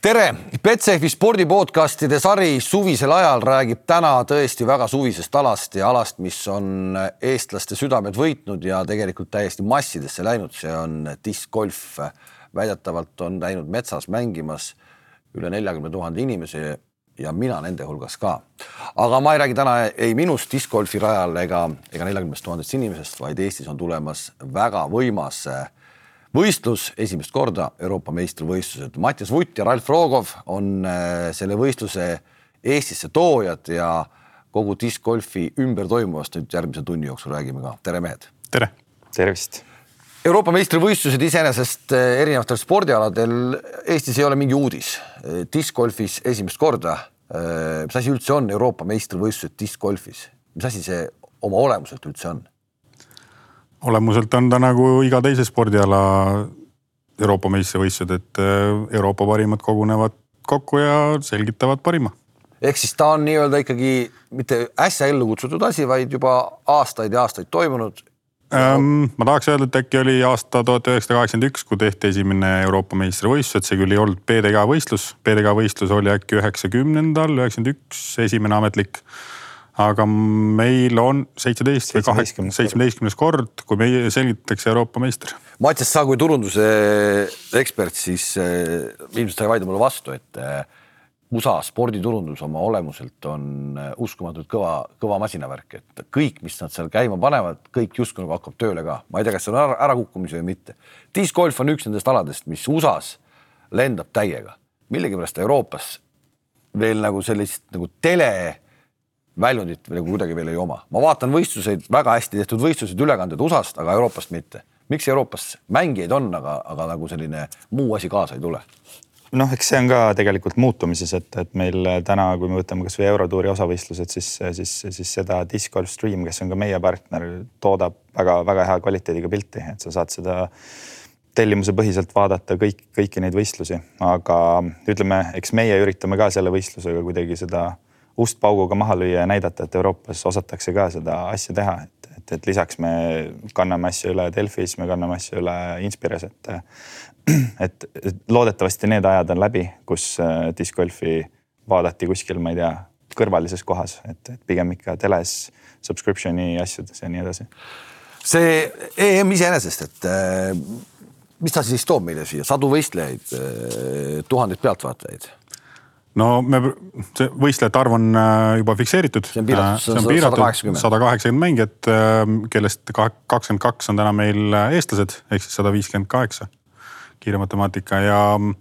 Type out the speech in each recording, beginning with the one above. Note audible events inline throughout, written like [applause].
tere, Betsafe spordipodcastide sari suvisel ajal räägib täna tõesti väga suvisest alast ja alast, mis on eestlaste südamed võitnud ja tegelikult täiesti massidesse läinud, see on diskgolf. väidetavalt on läinud metsas mängimas üle neljakümne tuhande inimese ja mina nende hulgas ka. aga ma ei räägi täna ei minust diskgolfi rajal ega, ega neljakümnest tuhandest inimesest, vaid Eestis on tulemas väga võimas võistlus esimest korda Euroopa meistrivõistlused. Mattias Vutt ja Ralf Rogov on äh, selle võistluse Eestisse toojad ja kogu diskgolfi ümber toimuvast nüüd järgmise tunni jooksul räägime ka. tere, mehed. tere. tervist. Euroopa meistrivõistlused iseenesest äh, erinevatel spordialadel Eestis ei ole mingi uudis. Äh, diskgolfis esimest korda. mis asi üldse on Euroopa meistrivõistlused diskgolfis, mis asi see oma olemuselt üldse on? Olemuselt on ta nagu iga teise spordiala Euroopa meistrivõistlused, et äh, Euroopa parimad kogunevad kokku ja selgitavad parima. ehk siis ta on nii-öelda ikkagi mitte äsja ellu kutsutud asi, vaid juba aastaid ja aastaid toimunud ähm,. ma tahaks öelda, et äkki oli aasta tuhat üheksasada kaheksakümmend üks, kui tehti esimene Euroopa meistrivõistlused, see küll ei olnud PDK võistlus, PDK võistlus oli äkki üheksakümnendal, üheksakümmend üks, esimene ametlik aga meil on seitseteist või kaheksa, seitsmeteistkümnes kord, kui meie selgitatakse Euroopa meister. Mattias, sa kui turunduse ekspert, siis äh, ilmselt sa ei vaidle mulle vastu, et äh, USA sporditurundus oma olemuselt on äh, uskumatult kõva, kõva masinavärk, et kõik, mis nad seal käima panevad, kõik justkui nagu hakkab tööle ka. ma ei tea, kas see on ära, ärakukkumisi või mitte. diskgolf on üks nendest aladest, mis USA-s lendab täiega, millegipärast Euroopas veel nagu sellist nagu tele väljundit nagu kuidagi veel ei oma. ma vaatan võistluseid, väga hästi tehtud võistlused, ülekanded USA-st, aga Euroopast mitte. miks Euroopas mängijaid on, aga, aga nagu selline muu asi kaasa ei tule? noh, eks see on ka tegelikult muutumises, et, et meil täna, kui me võtame kasvõi Eurotuuri osavõistlused, siis, siis, siis seda Disc Golf Stream, kes on ka meie partner, toodab väga-väga hea kvaliteediga pilti, et sa saad seda tellimuse põhiselt vaadata kõik, kõiki neid võistlusi, aga ütleme, eks meie üritame ka selle võistlusega kuidagi seda ust pauguga maha lüüa ja näidata, et Euroopas osatakse ka seda asja teha, et, et, et lisaks me kanname asju üle Delfis, me kanname asju üle Inspires, et, et, et loodetavasti need ajad on läbi, kus äh, disc golfi vaadati kuskil, ma ei tea, kõrvalises kohas, et pigem ikka teles, subscription'i asjades ja nii edasi. see EM iseenesest, et äh, mis ta siis toob meile siia, sadu võistlejaid, äh, tuhandeid pealtvaatajaid no me, see võistlejate arv on äh, juba fikseeritud. see on piiratud, see on kaheksakümmend. sada kaheksakümmend mängijat, äh, kellest kakskümmend kaks on täna meil äh, eestlased ehk siis sada viiskümmend kaheksa. kiire matemaatika ja mm,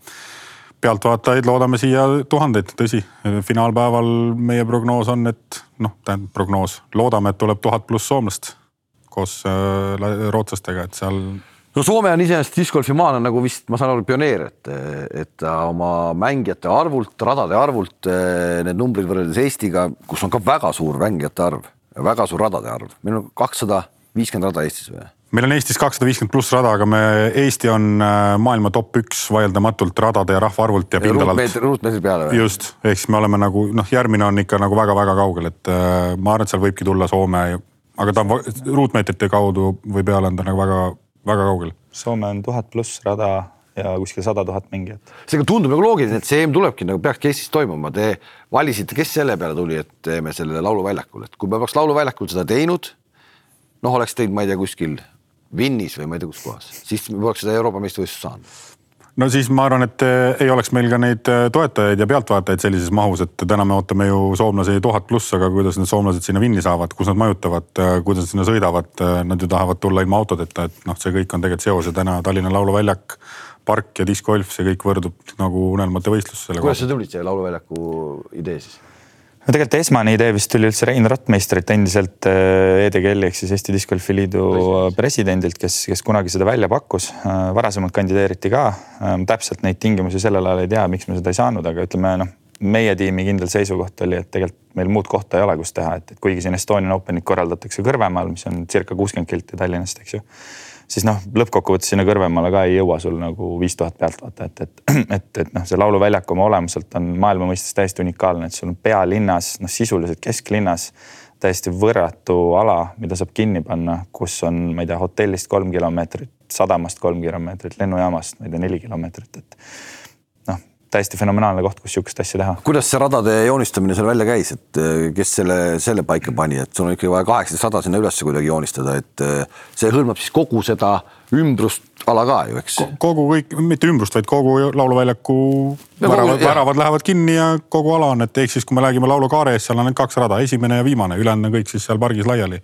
pealtvaatajaid loodame siia tuhandeid, tõsi. finaalpäeval meie prognoos on, et noh, tähendab prognoos, loodame, et tuleb tuhat pluss soomlast koos rootslastega, et seal no Soome on iseenesest discgolfi maana nagu vist ma saan aru pioneer, et, et ta oma mängijate arvult, radade arvult need numbrid võrreldes Eestiga, kus on ka väga suur mängijate arv, väga suur radade arv, meil on kakssada viiskümmend rada Eestis või? meil on Eestis kakssada viiskümmend pluss rada, aga me, Eesti on äh, maailma top üks vaieldamatult radade ja rahvaarvult ja pindalalt. ruutmeetri peale või? just, ehk siis me oleme nagu noh, järgmine on ikka nagu väga-väga kaugel, et äh, ma arvan, et seal võibki tulla Soome, aga ta on ruutmeetrite kaudu või peale on ta nagu väga väga kaugel. Soome on tuhat pluss rada ja kuskil sada tuhat mängijat. seega tundub nagu loogiline, et see EM tulebki nagu peakski Eestis toimuma. Te valisite, kes selle peale tuli, et teeme selle lauluväljakul, et kui me poleks lauluväljakul seda teinud, noh, oleks teinud, ma ei tea, kuskil Vinnis või ma ei tea, kus kohas, siis me poleks seda Euroopa meistrivõistlust saanud no siis ma arvan, et eh, ei oleks meil ka neid eh, toetajaid ja pealtvaatajaid sellises mahus, et täna me ootame ju soomlasi tuhat pluss, aga kuidas need soomlased sinna Vinni saavad, kus nad majutavad, eh, kuidas nad sinna sõidavad, nad ju tahavad tulla ilma autodeta, et noh, see kõik on tegelikult seos ja täna Tallinna Lauluväljak, park ja diskgolf, see kõik võrdub nagu unelmate võistlus. kuidas sa tulid selle Lauluväljaku idee siis? No tegelikult esmane idee vist tuli üldse Rein Rottmeistrit, endiselt äh, EDGL-i ehk siis Eesti Discgolfi Liidu presidendilt, kes, kes kunagi seda välja pakkus. Äh, varasemalt kandideeriti ka, ähm, täpselt neid tingimusi sellel ajal ei tea, miks me seda ei saanud, aga ütleme noh, meie tiimi kindel seisukoht oli, et tegelikult meil muud kohta ei ole, kus teha, et kuigi siin Estonian Openit korraldatakse Kõrvemaal, mis on circa kuuskümmend kilti Tallinnast, eks ju siis noh, lõppkokkuvõttes sinna Kõrvemaale ka ei jõua sul nagu viis tuhat pealtvaatajat, et, [clears throat] et, et noh, see lauluväljak oma olemuselt on maailma mõistes täiesti unikaalne, et sul on pealinnas, noh sisuliselt kesklinnas täiesti võrratu ala, mida saab kinni panna, kus on, ma ei tea, hotellist kolm kilomeetrit, sadamast kolm kilomeetrit, lennujaamast, ma ei tea, neli kilomeetrit, et täiesti fenomenaalne koht, kus sihukest asja teha. kuidas see radade joonistamine seal välja käis, et äh, kes selle, selle paika pani, et sul on ikkagi vaja kaheksateist rada sinna üles kuidagi joonistada, et äh, see hõlmab siis kogu seda ümbrust ala ka ju, eks? kogu kõik, mitte ümbrust, vaid kogu lauluväljaku väravad, väravad lähevad kinni ja kogu ala on, et ehk siis, kui me räägime laulukaare ees, seal on ainult kaks rada, esimene ja viimane, ülejäänud on kõik siis seal pargis laiali.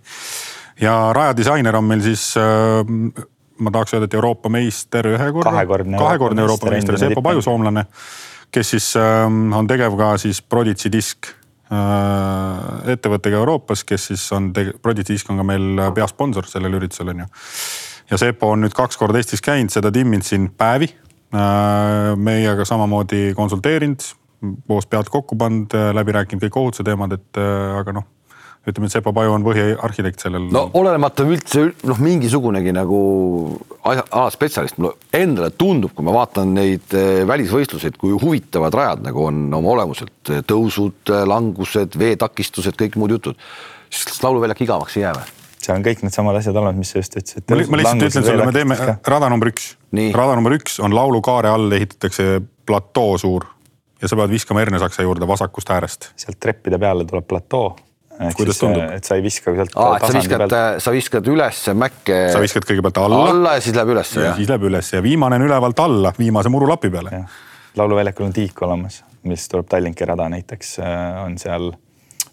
ja rajadisainer on meil siis äh, ma tahaks öelda, et Euroopa meister ühe korra, kahekordne, kahekordne Euroopa meister, Sepo Paju, soomlane, kes siis äh, on tegev ka siis Prodigy disk äh, ettevõttega Euroopas, kes siis on, Prodigy disk on ka meil peasponsor sellel üritusel on ju. ja Sepo on nüüd kaks korda Eestis käinud, seda timminud siin päevi äh,. meiega samamoodi konsulteerinud, koos pealt kokku pannud, läbi rääkinud kõik ohutuse teemad, et äh, aga noh ütleme, et Sepo Paju on põhiarhitekt sellel. no olenemata üldse noh, mingisugunegi nagu alaspetsialist, mulle endale tundub, kui ma vaatan neid eh, välisvõistluseid, kui huvitavad rajad nagu on oma olemuselt eh, tõusud, eh, langused, veetakistused, kõik muud jutud, siis lauluväljak igavaks ei jää või? seal on kõik needsamad asjad olnud, mis sa just ütlesid. ma lihtsalt ütlen sulle, me teeme rada number üks. rada number üks on laulukaare all ehitatakse platoo suur ja sa pead viskama hernesaksa juurde vasakust äärest. sealt treppide peale tuleb platoo kuidas tundub? et sa ei viska sealt. sa viskad, sa viskad ülesse mäkke. sa viskad kõigepealt alla. alla ja siis läheb ülesse. ja siis läheb üles ja viimane on ülevalt alla, viimase murulapi peale. lauluväljakul on tiik olemas, mis tuleb Tallinki rada näiteks äh, on seal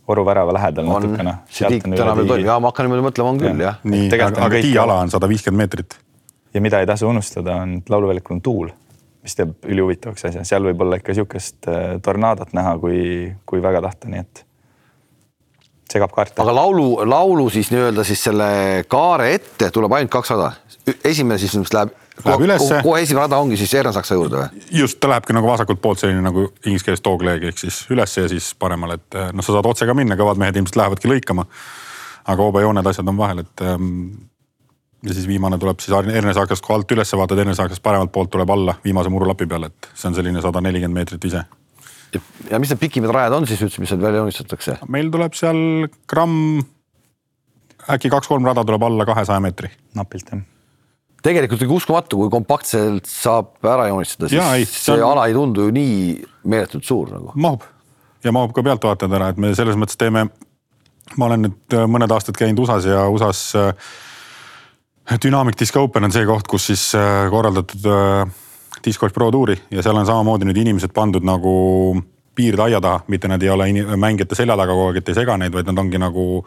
Oru värava lähedal natukene. see tiik täna veel toimib, jaa ma hakkan niimoodi mõtlema, on küll jah. nii, aga, aga tiiala on sada viiskümmend meetrit. ja mida ei tasu unustada, on, et lauluväljakul on tuul mis teeb ülihuvitavaks asja, seal võib olla ikka sihukest äh, tornaadot näha, kui, kui väga tahta, nii et segab kaarte. aga laulu, laulu siis nii-öelda siis selle kaare ette tuleb ainult kaks rada. esimene siis läheb, läheb ülesse. kohe esimene rada ongi siis Eerna-Saksa juurde või? just, ta lähebki nagu vasakult poolt selline nagu inglise keeles dogleg ehk siis ülesse ja siis paremale, et noh, sa saad otse ka minna, kõvad mehed ilmselt lähevadki lõikama. aga hoobejooned, asjad on vahel, et ähm, ja siis viimane tuleb siis Ernesaakast, kui alt üles vaatad, Ernesaakast paremalt poolt tuleb alla viimase murulapi peale, et see on selline sada nelikümmend meetrit ise ja mis need pikimad rajad on siis üldse, mis seal välja joonistatakse? meil tuleb seal gramm, äkki kaks-kolm rada tuleb alla kahesaja meetri. napilt jah. tegelikult ikka uskumatu, kui kompaktselt saab ära joonistada, siis ja, ei, see on... ala ei tundu ju nii meeletult suur nagu. mahub ja mahub ka pealtvaatajad ära, et me selles mõttes teeme, ma olen nüüd äh, mõned aastad käinud USA-s ja USA-s äh, Dynamic Disc Open on see koht, kus siis äh, korraldatud Disc Golf Pro tuuri ja seal on samamoodi nüüd inimesed pandud nagu piirde aia taha, mitte nad ei ole mängijate selja taga kogu aeg, et ei sega neid, vaid nad ongi nagu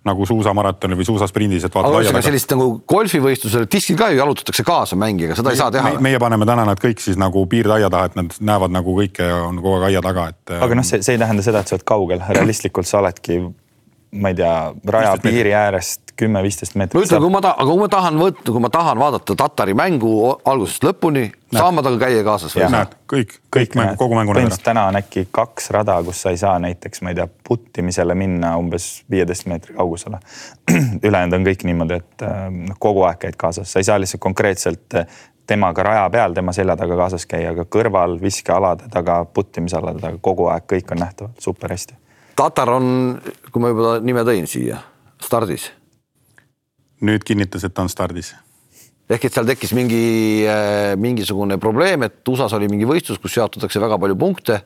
nagu suusamaratonil või suusasprindis, et vaatad aia taga. sellist nagu golfivõistlusel diskil ka ju jalutatakse kaasa mängijaga, seda me, ei saa teha me,. meie paneme täna nad kõik siis nagu piirde aia taha, et nad näevad nagu kõike ja on kogu aeg aia taga, et. aga noh, see, see ei tähenda seda, et sa oled kaugel, realistlikult sa oledki ma ei tea, raja piiri äärest kümme-viisteist meetrit. ma ütlen, kui ma tahan, aga kui ma tahan võtta, kui ma tahan vaadata Tatari mängu algusest lõpuni, saan ma temaga käia kaasas või? näed, kõik, kõik mängu, kogu mängu põhimõtteliselt täna on äkki kaks rada, kus sa ei saa näiteks, ma ei tea, puttimisele minna umbes viieteist meetri kaugusele. [clears throat] ülejäänud on kõik niimoodi, et noh, kogu aeg käid kaasas, sa ei saa lihtsalt konkreetselt äh, temaga raja peal, tema selja taga kaasas käia, aga kõrval viskealade taga, puttimisalade taga kogu aeg kõik on nähtavad. Super hästi Tatar on, kui ma juba nime tõin siia, stardis. nüüd kinnitas, et ta on stardis. ehk et seal tekkis mingi äh, mingisugune probleem, et USA-s oli mingi võistlus, kus jaotatakse väga palju punkte.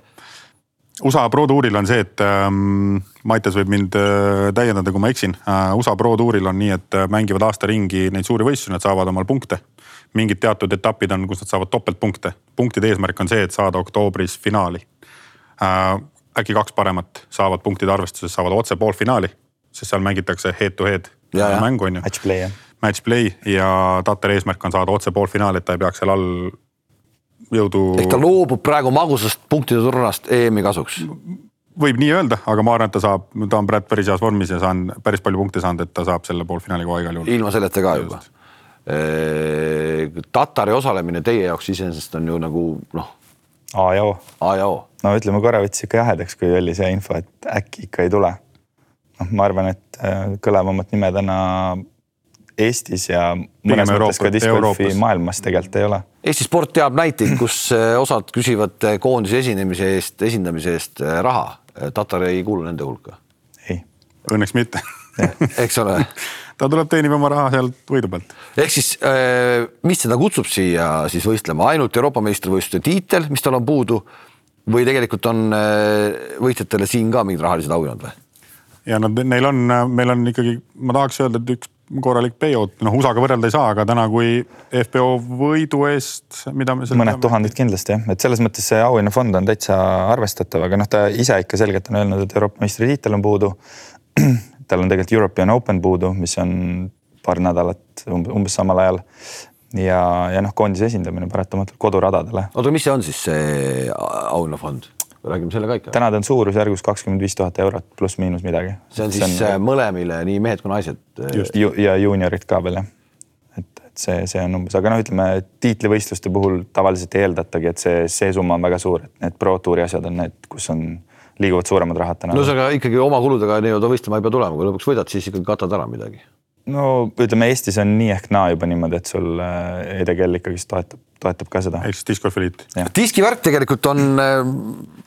USA Pro Touril on see, et ähm, Mattias võib mind äh, täiendada, kui ma eksin äh,. USA Pro Touril on nii, et äh, mängivad aasta ringi neid suuri võistlusi, nad saavad omal punkte. mingid teatud etapid on, kus nad saavad topeltpunkte. punktide eesmärk on see, et saada oktoobris finaali äh, äkki kaks paremat saavad punktide arvestuses, saavad otse poolfinaali, sest seal mängitakse head to head ja, mängu on ju. Match play jah. Match play ja Tatari eesmärk on saada otse poolfinaali, et ta ei peaks seal all jõudu. ehk ta loobub praegu magusast punktide turnast EM-i kasuks võib nii öelda, aga ma arvan, et ta saab, ta on praegu päris heas vormis ja saan päris palju punkte saanud, et ta saab selle poolfinaali kohe igal juhul. ilma selleta ka juba. Tatari osalemine teie jaoks iseenesest on ju nagu noh. A ja O. A ja O no ütleme korra võttis ikka jahedaks, kui oli see info, et äkki ikka ei tule. noh, ma arvan, et äh, kõlavamat nime täna Eestis ja mõnes mõttes ka discgolfi maailmas tegelikult ei ole. Eesti sport teab näiteid, kus äh, osad küsivad äh, koondise esinemise eest, esindamise eest raha. Tatar ei kuulu nende hulka. ei. Õnneks mitte eks ole. [laughs] ta tuleb teenib oma raha sealt võidu pealt. ehk siis, äh, mis seda kutsub siia siis võistlema, ainult Euroopa meistrivõistluste tiitel, mis tal on puudu või tegelikult on äh, võitjatele siin ka mingid rahalised auhinnad või? ja nad, neil on, meil on ikkagi, ma tahaks öelda, et üks korralik payout, noh USA-ga võrrelda ei saa, aga täna kui FPO võidu eest, mida me. mõned tuhanded kindlasti jah, et selles mõttes see auhinnafond on täitsa arvestatav, aga noh, ta ise ikka selgelt on öelnud, et Euroopa meistritiitel on puudu. Tal on tegelikult European Open puudu, mis on paar nädalat umbes samal ajal ja, ja noh, koondise esindamine paratamatult koduradadele. oota, mis see on siis see auhinnafond? räägime selle ka ikka. täna ta on suurusjärgus kakskümmend viis tuhat eurot pluss-miinus midagi. see on siis see on... Mõlemile, nii mehed kui naised. just ju, ja juuniorid ka veel jah. et, et see, see on umbes, aga noh, ütleme tiitlivõistluste puhul tavaliselt ei eeldatagi, et see, see summa on väga suur, et need Pro Touri asjad on need, kus on, liiguvad suuremad rahad täna. no ühesõnaga ikkagi oma kuludega nii-öelda võistlema ei pea tulema, kui lõpuks võidad, siis ikkagi katad ära midagi no ütleme, Eestis on nii ehk naa juba niimoodi, et sul EDGL ikkagist toetab, toetab ka seda. ehk siis diskgolfiliit. diskivärk tegelikult on äh,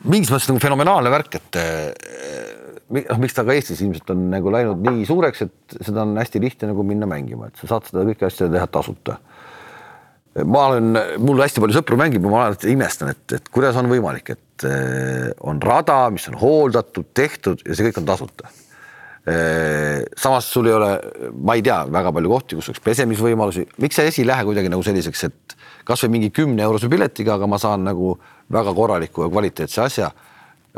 mingis mõttes nagu fenomenaalne värk, et äh, noh, miks ta ka Eestis ilmselt on nagu läinud nii suureks, et seda on hästi lihtne nagu minna mängima, et sa saad seda kõike asja teha tasuta. Ma olen, mul hästi palju sõpru mängib ja ma alati imestan, et, et kuidas on võimalik, et äh, on rada, mis on hooldatud, tehtud ja see kõik on tasuta. Samas sul ei ole, ma ei tea, väga palju kohti, kus oleks pesemisvõimalusi, miks see asi ei lähe kuidagi nagu selliseks, et kasvõi mingi kümne eurose piletiga, aga ma saan nagu väga korraliku ja kvaliteetse asja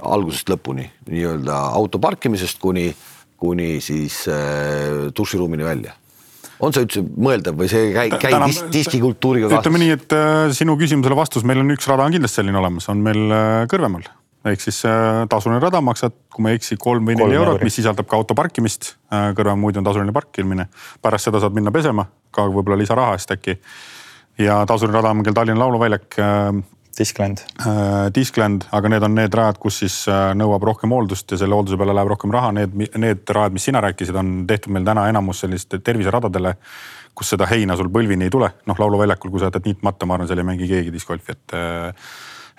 algusest lõpuni nii-öelda auto parkimisest kuni, kuni siis äh, duširuumini välja on see üldse mõeldav või see käib käi dis, diskikultuuriga kaasas? ütleme nii, et äh, sinu küsimusele vastus, meil on üks rada on kindlasti selline olemas, on meil äh, Kõrvemaal ehk siis äh, tasuline rada maksad, kui ma ei eksi, kolm või neli eurot, mis sisaldab ka auto parkimist. Kõrval muidu on tasuline parkimine, pärast seda saad minna pesema ka võib-olla lisaraha eest äkki. ja tasuline rada on küll Tallinna Lauluväljak. Äh, Discland. Discland, aga need on need rajad, kus siis nõuab rohkem hooldust ja selle hoolduse peale läheb rohkem raha. Need, need rajad, mis sina rääkisid, on tehtud meil täna enamus selliste terviseradadele kus seda heina sul põlvini ei tule, noh lauluväljakul, kui sa jätad niitmata, ma arvan, seal ei mängi keegi discgolfi, et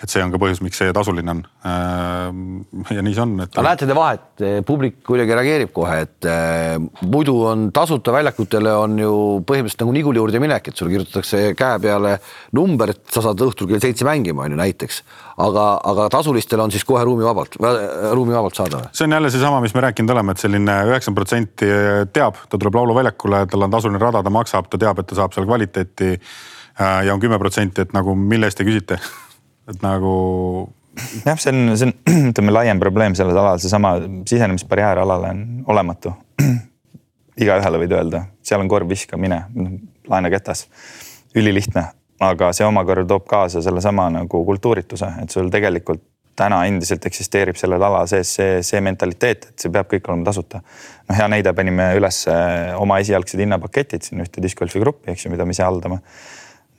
et see on ka põhjus, miks see tasuline on. Äh, ja nii see on et.... aga näete te vahet, publik kuidagi reageerib kohe, et äh, muidu on tasuta väljakutele on ju põhimõtteliselt nagu Niguli juurde minek, et sulle kirjutatakse käe peale number, et sa saad õhtul kell seitse mängima on ju näiteks. aga, aga tasulistel on siis kohe ruumivabalt, ruumivabalt saada või? see on jälle seesama, mis me rääkinud oleme, et selline üheksakümmend protsenti teab, ta tuleb lauluväljakule, tal on tasuline rada, ta maksab, ta teab, et ta saab seal kvaliteeti. Äh, ja on kümme protsenti, et nagu mille eest te küsite [laughs] et nagu. jah, see on, see on, [clears throat] ütleme laiem probleem sellel alal, seesama sisenemisbarjäär alale on olematu. [clears throat] igaühele võid öelda, seal on korv, viska, mine, laena ketas. ülilihtne, aga see omakorda toob kaasa sellesama nagu kultuurituse, et sul tegelikult täna endiselt eksisteerib sellel alal sees see, see mentaliteet, et see peab kõik olema tasuta. noh, hea näide, panime üles oma esialgsed hinnapaketid siin ühte discgolfi gruppi, eks ju, mida me ise haldame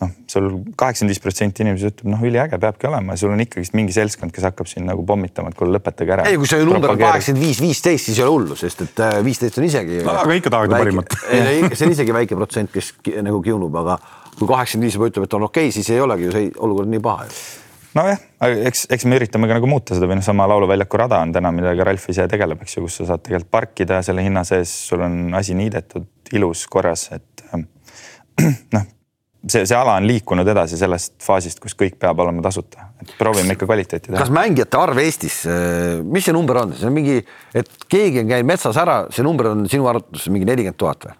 noh, sul kaheksakümmend viis protsenti inimesi ütleb, noh, üliäge peabki olema ja sul on ikkagist mingi seltskond, kes hakkab siin nagu pommitama, et kuule, lõpetage ära. ei, kui see number on kaheksakümmend viis, viisteist, siis ei ole hullu, sest et äh, viisteist on isegi no,. aga ikka tahavad ju parimat. [laughs] see on isegi väike protsent, kes nagu kiunub, aga kui kaheksakümmend viis juba ütleb, et on okei okay,, siis ei olegi ju see olukord nii paha nojah, eks, eks me üritame ka nagu muuta seda või noh, sama Lauluväljaku rada on täna, millega Ralf ise tegeleb, eks ju, kus sa saad tegelikult parkida selle hinna sees, sul on asi niidetud, ilus, korras, et [clears throat] noh see, see ala on liikunud edasi sellest faasist, kus kõik peab olema tasuta, et proovime ikka kvaliteeti teha. kas mängijate arv Eestis, äh, mis see number on, see on mingi, et keegi on käinud metsas ära, see number on sinu arvates mingi nelikümmend tuhat või?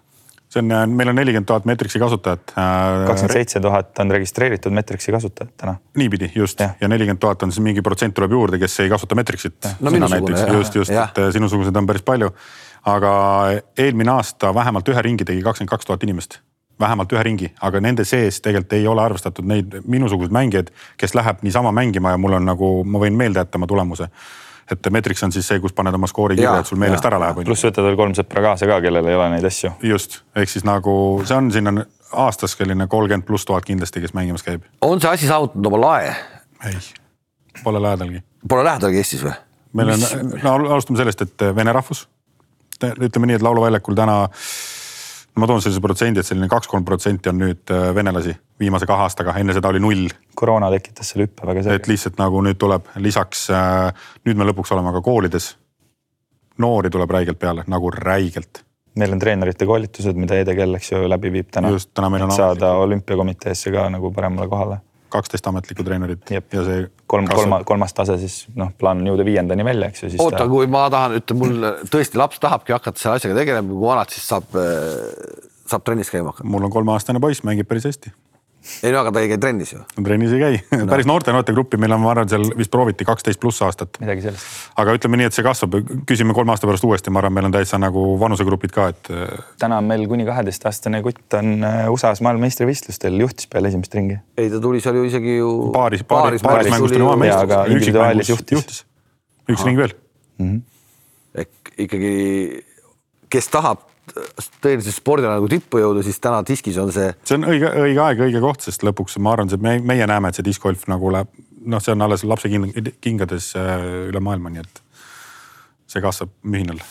see on, äh, meil on nelikümmend tuhat Metrixi kasutajat. Äh, kakskümmend seitse tuhat on registreeritud Metrixi kasutajat täna. niipidi just ja, ja nelikümmend tuhat on siis mingi protsent tuleb juurde, kes ei kasuta Metrixit. no minusugune. just, just, et sinusuguseid on päris palju. aga eelmine aasta vähemalt ühe ringi tegi kakskümmend kaks tuhat inimest vähemalt ühe ringi, aga nende sees tegelikult ei ole arvestatud neid minusuguseid mängijaid, kes läheb niisama mängima ja mul on nagu, ma võin meelde jätta oma tulemuse et Metrix on siis see, kus paned oma skoori kirja, et sul meelest ja, ära läheb. pluss võtad veel kolm sõpra kaasa ka, kellel ei ole neid asju. just, ehk siis nagu see on, siin on aastas selline kolmkümmend pluss tuhat kindlasti, kes mängimas käib. on see asi saavutanud oma lae? ei, pole lähedalgi. Pole lähedalgi Eestis või? meil on, no alustame sellest, et vene rahvus. ütleme nii, et Lauluväljakul täna ma toon sellise protsendi, et selline kaks-kolm protsenti on nüüd äh, venelasi viimase kahe aastaga, enne seda oli null. koroona tekitas selle hüppe väga selgelt. et lihtsalt nagu nüüd tuleb lisaks, äh, nüüd me lõpuks oleme ka koolides. noori tuleb räigelt peale, nagu räigelt. meil on treenerite koolitused, mida Edegel, eks ju, läbi viib täna. just, täna meil on saada olümpiakomiteesse ka nagu paremale kohale. Kaksteist ametlikku treenerit Jep. ja see kolm, kolma, kolmas tase siis noh, plaan on jõuda viiendani välja, eks ju. oota ta..., kui ma tahan, ütleme mul tõesti laps tahabki hakata selle asjaga tegelema, kui vanad siis saab, saab trennis käima hakata? mul on kolmeaastane poiss, mängib päris hästi ei no aga ta ei käi trennis ju. trennis ei käi no., päris noorte noortegruppi meil on, ma arvan, seal vist prooviti kaksteist pluss aastat. midagi sellist. aga ütleme nii, et see kasvab, küsime kolme aasta pärast uuesti, ma arvan, meil on täitsa nagu vanusegrupid ka, et. täna on meil kuni kaheteistaastane kutt on äh, USA-s maailmameistrivõistlustel, juhtis peale esimest ringi. ei, ta tuli seal ju isegi ju. paaris, paaris, paaris mängus tuli maailmameistriks. aga individuaalis juhtis, juhtis.. üks ring veel mm. -hmm. ehk ikkagi, kes tahab tõeliselt spordina nagu tippu jõuda, siis täna diskis on see. see on õige, õige aeg, õige koht, sest lõpuks ma arvan, et me, meie näeme, et see diskgolf nagu läheb, noh, see on alles lapse kingades äh, üle maailma, nii et see kasvab mühinal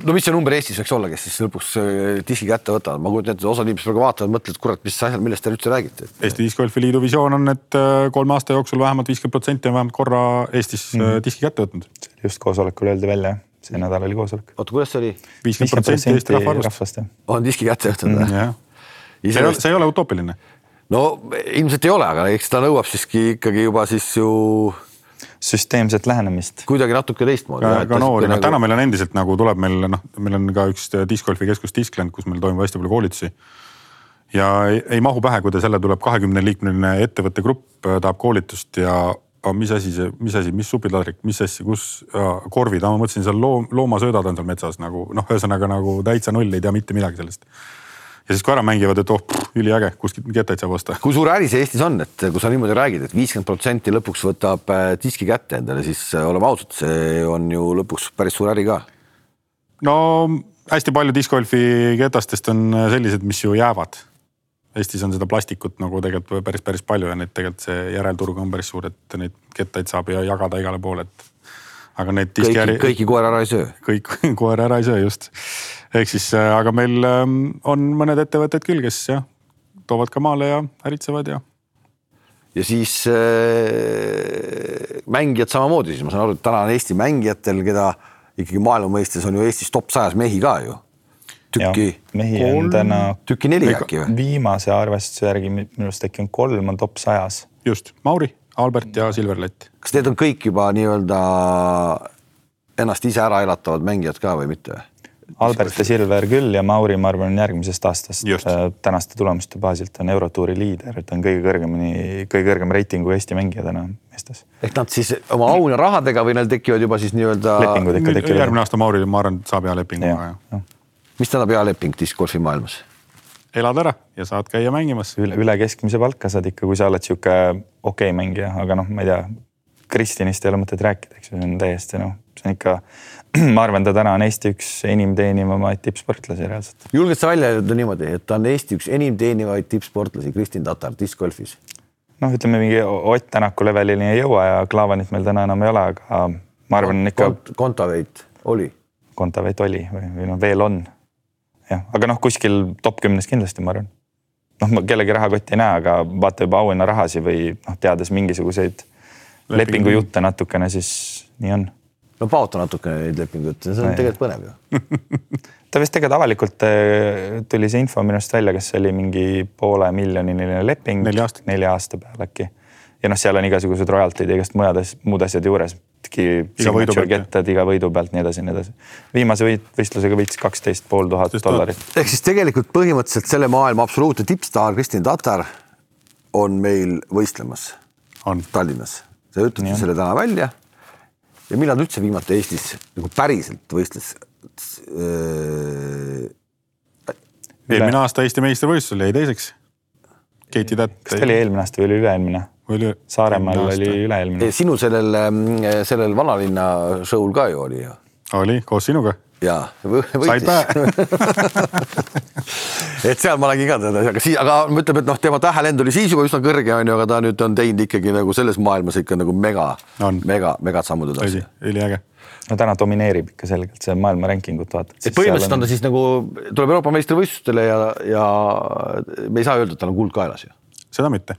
no mis see number Eestis võiks olla, kes siis lõpuks äh, diski kätte võtavad, ma kujutan ette, osa inimesi praegu vaatavad, mõtlevad, kurat, mis asjal, millest te üldse räägite. Eesti Discgolfi Liidu visioon on, et äh, kolme aasta jooksul vähemalt viiskümmend protsenti on vähemalt korra Eestis mm -hmm. diski kätte võtnud. just koosolekul öeldi välja see nädal oli koosolek. oota, kuidas see oli? viiskümmend protsenti Eesti rahvaarvust. on diski kätte võtnud või mm,? see ei ole, see ei ole utoopiline. no ilmselt ei ole, aga eks ta nõuab siiski ikkagi juba siis ju süsteemset lähenemist. kuidagi natuke teistmoodi. ka, noori, noh nagu... täna meil on endiselt nagu tuleb meil noh, meil on ka üks discgolfi keskus Discland, kus meil toimub hästi palju koolitusi. ja ei, ei mahu pähe, kui ta selle tuleb kahekümne liikmeline ettevõtte grupp tahab koolitust ja aga mis asi see, mis asi, mis supitladrik, mis asja, kus korvid, ma mõtlesin seal loom, loomasöödad on seal metsas nagu noh, ühesõnaga nagu täitsa null, ei tea mitte midagi sellest. ja siis kui ära mängivad, et oh, üliäge, kuskilt kettaid saab osta. kui suur äri see Eestis on, et kui sa niimoodi räägid, et viiskümmend protsenti lõpuks võtab äh, diski kätte endale, siis äh, oleme ausad, see on ju lõpuks päris suur äri ka. no hästi palju discgolfi ketastest on sellised, mis ju jäävad Eestis on seda plastikut nagu tegelikult päris, päris palju ja neid tegelikult see järelturg on päris suur, et neid kettaid saab ju jagada igale poole, et. aga need diskiäri. kõiki koer ära ei söö. kõik [laughs] koer ära ei söö, just. ehk siis, äh, aga meil ähm, on mõned ettevõtted küll, kes jah, toovad ka maale ja äritsevad ja. ja siis äh, mängijad samamoodi, siis ma saan aru, et täna on Eesti mängijatel, keda ikkagi maailma mõistes on ju Eestis top sajas mehi ka ju tükki. mehi kolm, on täna. tükki neli äkki või? viimase arvestuse järgi minu arust äkki on kolm on top sajas. just, Mauri, Albert ja Silver Lätt. kas need on kõik juba nii-öelda ennast ise ära elatavad mängijad ka või mitte? Albert ja Silver küll ja Mauri, ma arvan, on järgmisest aastast Just. Äh, tänaste tulemuste baasilt on Eurotuuri liider, ta on kõige kõrgemini, kõige kõrgema reitingu Eesti mängija täna meestes. ehk nad siis oma aunarahadega või neil tekivad juba siis nii-öelda. lepingud ikka tekivad. järgmine aasta Mauri, ma arvan, saab hea lepingu. Mis tähendab hea leping diskgolfi maailmas? elad ära ja saad käia mängimas. üle, üle keskmise palka saad ikka, kui sa oled sihuke okei okay mängija, aga noh, ma ei tea, Kristjanist ei ole mõtet rääkida, eks ju, see on täiesti noh, see on ikka, [clears throat] ma arvan, ta täna on Eesti üks enim teenivamaid tippsportlasi reaalselt. julged sa välja öelda niimoodi, et ta on Eesti üks enim teenivaid tippsportlasi, Kristin Tatar diskgolfis? noh, ütleme mingi Ott Tänaku levelini ei jõua ja Klaavanit meil täna enam ei ole, aga ma arvan ikka Kont. Kontaveit oli. Kontaveit oli või, või noh, veel on jah, aga noh, kuskil top kümnes kindlasti, ma arvan. noh, ma kellegi rahakotti ei näe, aga vaata juba auhinnarahasid või noh, teades mingisuguseid lepingujutte natukene, siis nii on. no paota natukene neid lepingujutte, see on tegelikult põnev ju [laughs] ta vist tegelikult avalikult äh, tuli see info minu arust välja, kas see oli mingi poole miljoniline leping. nelja nelja aasta peale äkki. Ja noh, seal on igasugused royalty'd ja igast muud asjad, muud asjad juures signature kettad iga võidu pealt, nii edasi, nii edasi. viimase võit, võistlusega võitis kaksteist pool tuhat dollarit. ehk siis tegelikult põhimõtteliselt selle maailma absoluutne tippstaar Kristin Tatar on meil võistlemas on. Tallinnas. sa ütlesid selle täna välja. ja millal ta üldse viimati Eestis nagu päriselt võistles? eelmine aasta Eesti meistrivõistlusel jäi teiseks. Keiti Tätt. kas ta oli eelmine aasta või oli üle-eelmine? Oli Saaremaal oli üle-eelmine. sinu sellel, ähm, sellel vanalinna show'l ka ju oli ju. oli, koos sinuga. jaa, võitis. [laughs] et seal ma nägin ka teda, aga siis, aga ütleme, et noh, tema tähelend oli siis juba üsna kõrge, onju, aga ta nüüd on teinud ikkagi nagu selles maailmas ikka nagu mega, mega, megad sammud edasi. üliäge no täna domineerib ikka selgelt see maailma ranking ut vaatad. et põhimõtteliselt on ta siis nagu, tuleb Euroopa meistrivõistlustele ja, ja me ei saa öelda, et tal on kuld kaelas ju. seda mitte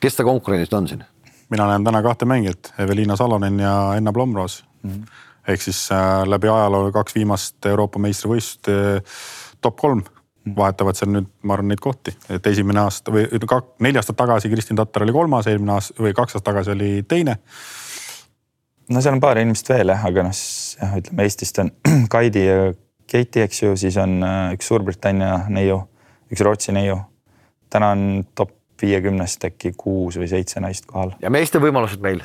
kes ta konkurendid on siin? mina näen täna kahte mängijat, Eveliina Salonen ja Enna Plomroos mm. -hmm. ehk siis äh, läbi ajaloo kaks viimast Euroopa meistrivõistlust äh, top kolm vahetavad seal nüüd, ma arvan, neid kohti, et esimene aasta või kak, neli aastat tagasi Kristin Tatar oli kolmas, eelmine aasta või kaks aastat tagasi oli teine. no seal on paar inimest veel jah, aga noh, jah, ütleme Eestist on [clears throat] Kaidi ja Keiti, eks ju, siis on äh, üks Suurbritannia neiu, üks Rootsi neiu. täna on top viiekümnest äkki kuus või seitse naist kohal. ja meeste võimalused meil?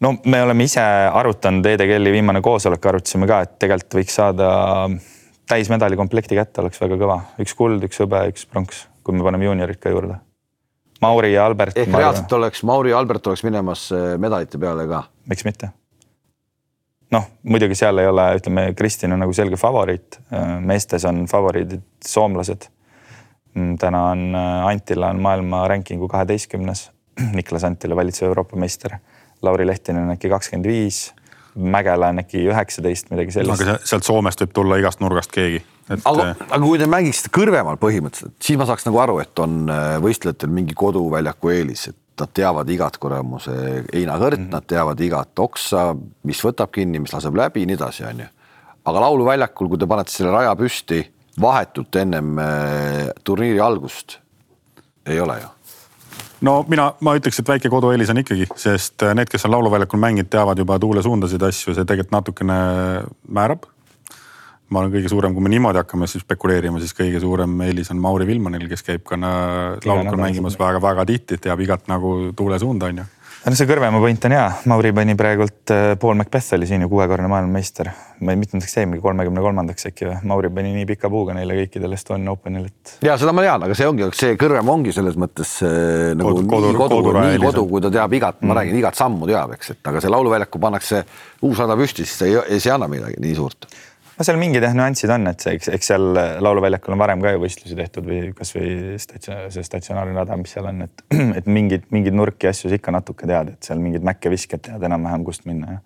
no me oleme ise arutanud, EDGL-i viimane koosolek arutasime ka, et tegelikult võiks saada täismedali komplekti kätte, oleks väga kõva, üks kuld, üks hõbe, üks pronks, kui me paneme juuniorid ka juurde. Mauri ja Albert. ehk reaalselt oleks Mauri ja Albert oleks minemas äh, medalite peale ka? miks mitte? noh, muidugi seal ei ole, ütleme, Kristin on nagu selge favoriit, meestes on favoriidid soomlased. Mm, täna on äh, Antila on maailma rankingu kaheteistkümnes, [clears throat] Niklas Antila valitsev Euroopa meister. Lauri Lehtinen on äkki kakskümmend viis Mägela on äkki üheksateist, midagi sellist. aga sealt Soomest võib tulla igast nurgast keegi et.... aga, äh, aga kui te mängiksite kõrvemal põhimõtteliselt, siis ma saaks nagu aru, et on äh, võistlejatel mingi koduväljaku eelis, et nad teavad igat kuramuse heinakõrt mm, -hmm. nad teavad igat oksa, mis võtab kinni, mis laseb läbi, nii edasi, onju. aga lauluväljakul, kui te panete selle raja püsti vahetult ennem äh, turniiri algust, ei ole ju? No mina, ma ütleks, et väike kodueelis on ikkagi, sest äh, need, kes on lauluväljakul mänginud, teavad juba tuulesuundasid, asju, see tegelikult natukene määrab. ma olen kõige suurem, kui me niimoodi hakkame siis spekuleerima, siis kõige suurem eelis on Mauri Vilmanil, kes käib ka laulukul mängimas väga-väga tihti, teab igat nagu tuulesuunda on ju no see Kõrvemaa point on hea, Mauri pani praegult, äh, Paul Macbeth oli siin ju kuuekordne maailmameister. ma ei, mitmendaks jäi, mingi kolmekümne kolmandaks äkki või? Mauri pani nii pika puuga neile kõikidel Estonian Openil, et. ja seda ma tean, aga see ongi, see Kõrvemaa ongi selles mõttes äh, nagu kodu, kodu, nii kodu, nii kodu, kui ta teab igat mm., ma räägin, igat sammu teab, eks, et aga see lauluväljaku pannakse uus rada püsti, siis see ei, see ei anna midagi nii suurt no seal mingid jah nüansid on, et see, eks, eks seal lauluväljakul on varem ka ju võistlusi tehtud või kasvõi statsionaar, see statsionaarne rada, mis seal on, et, [clears throat] et mingeid, mingeid nurki asju sa ikka natuke tead, et seal mingid mäkke-visked tead enam-vähem, kust minna ja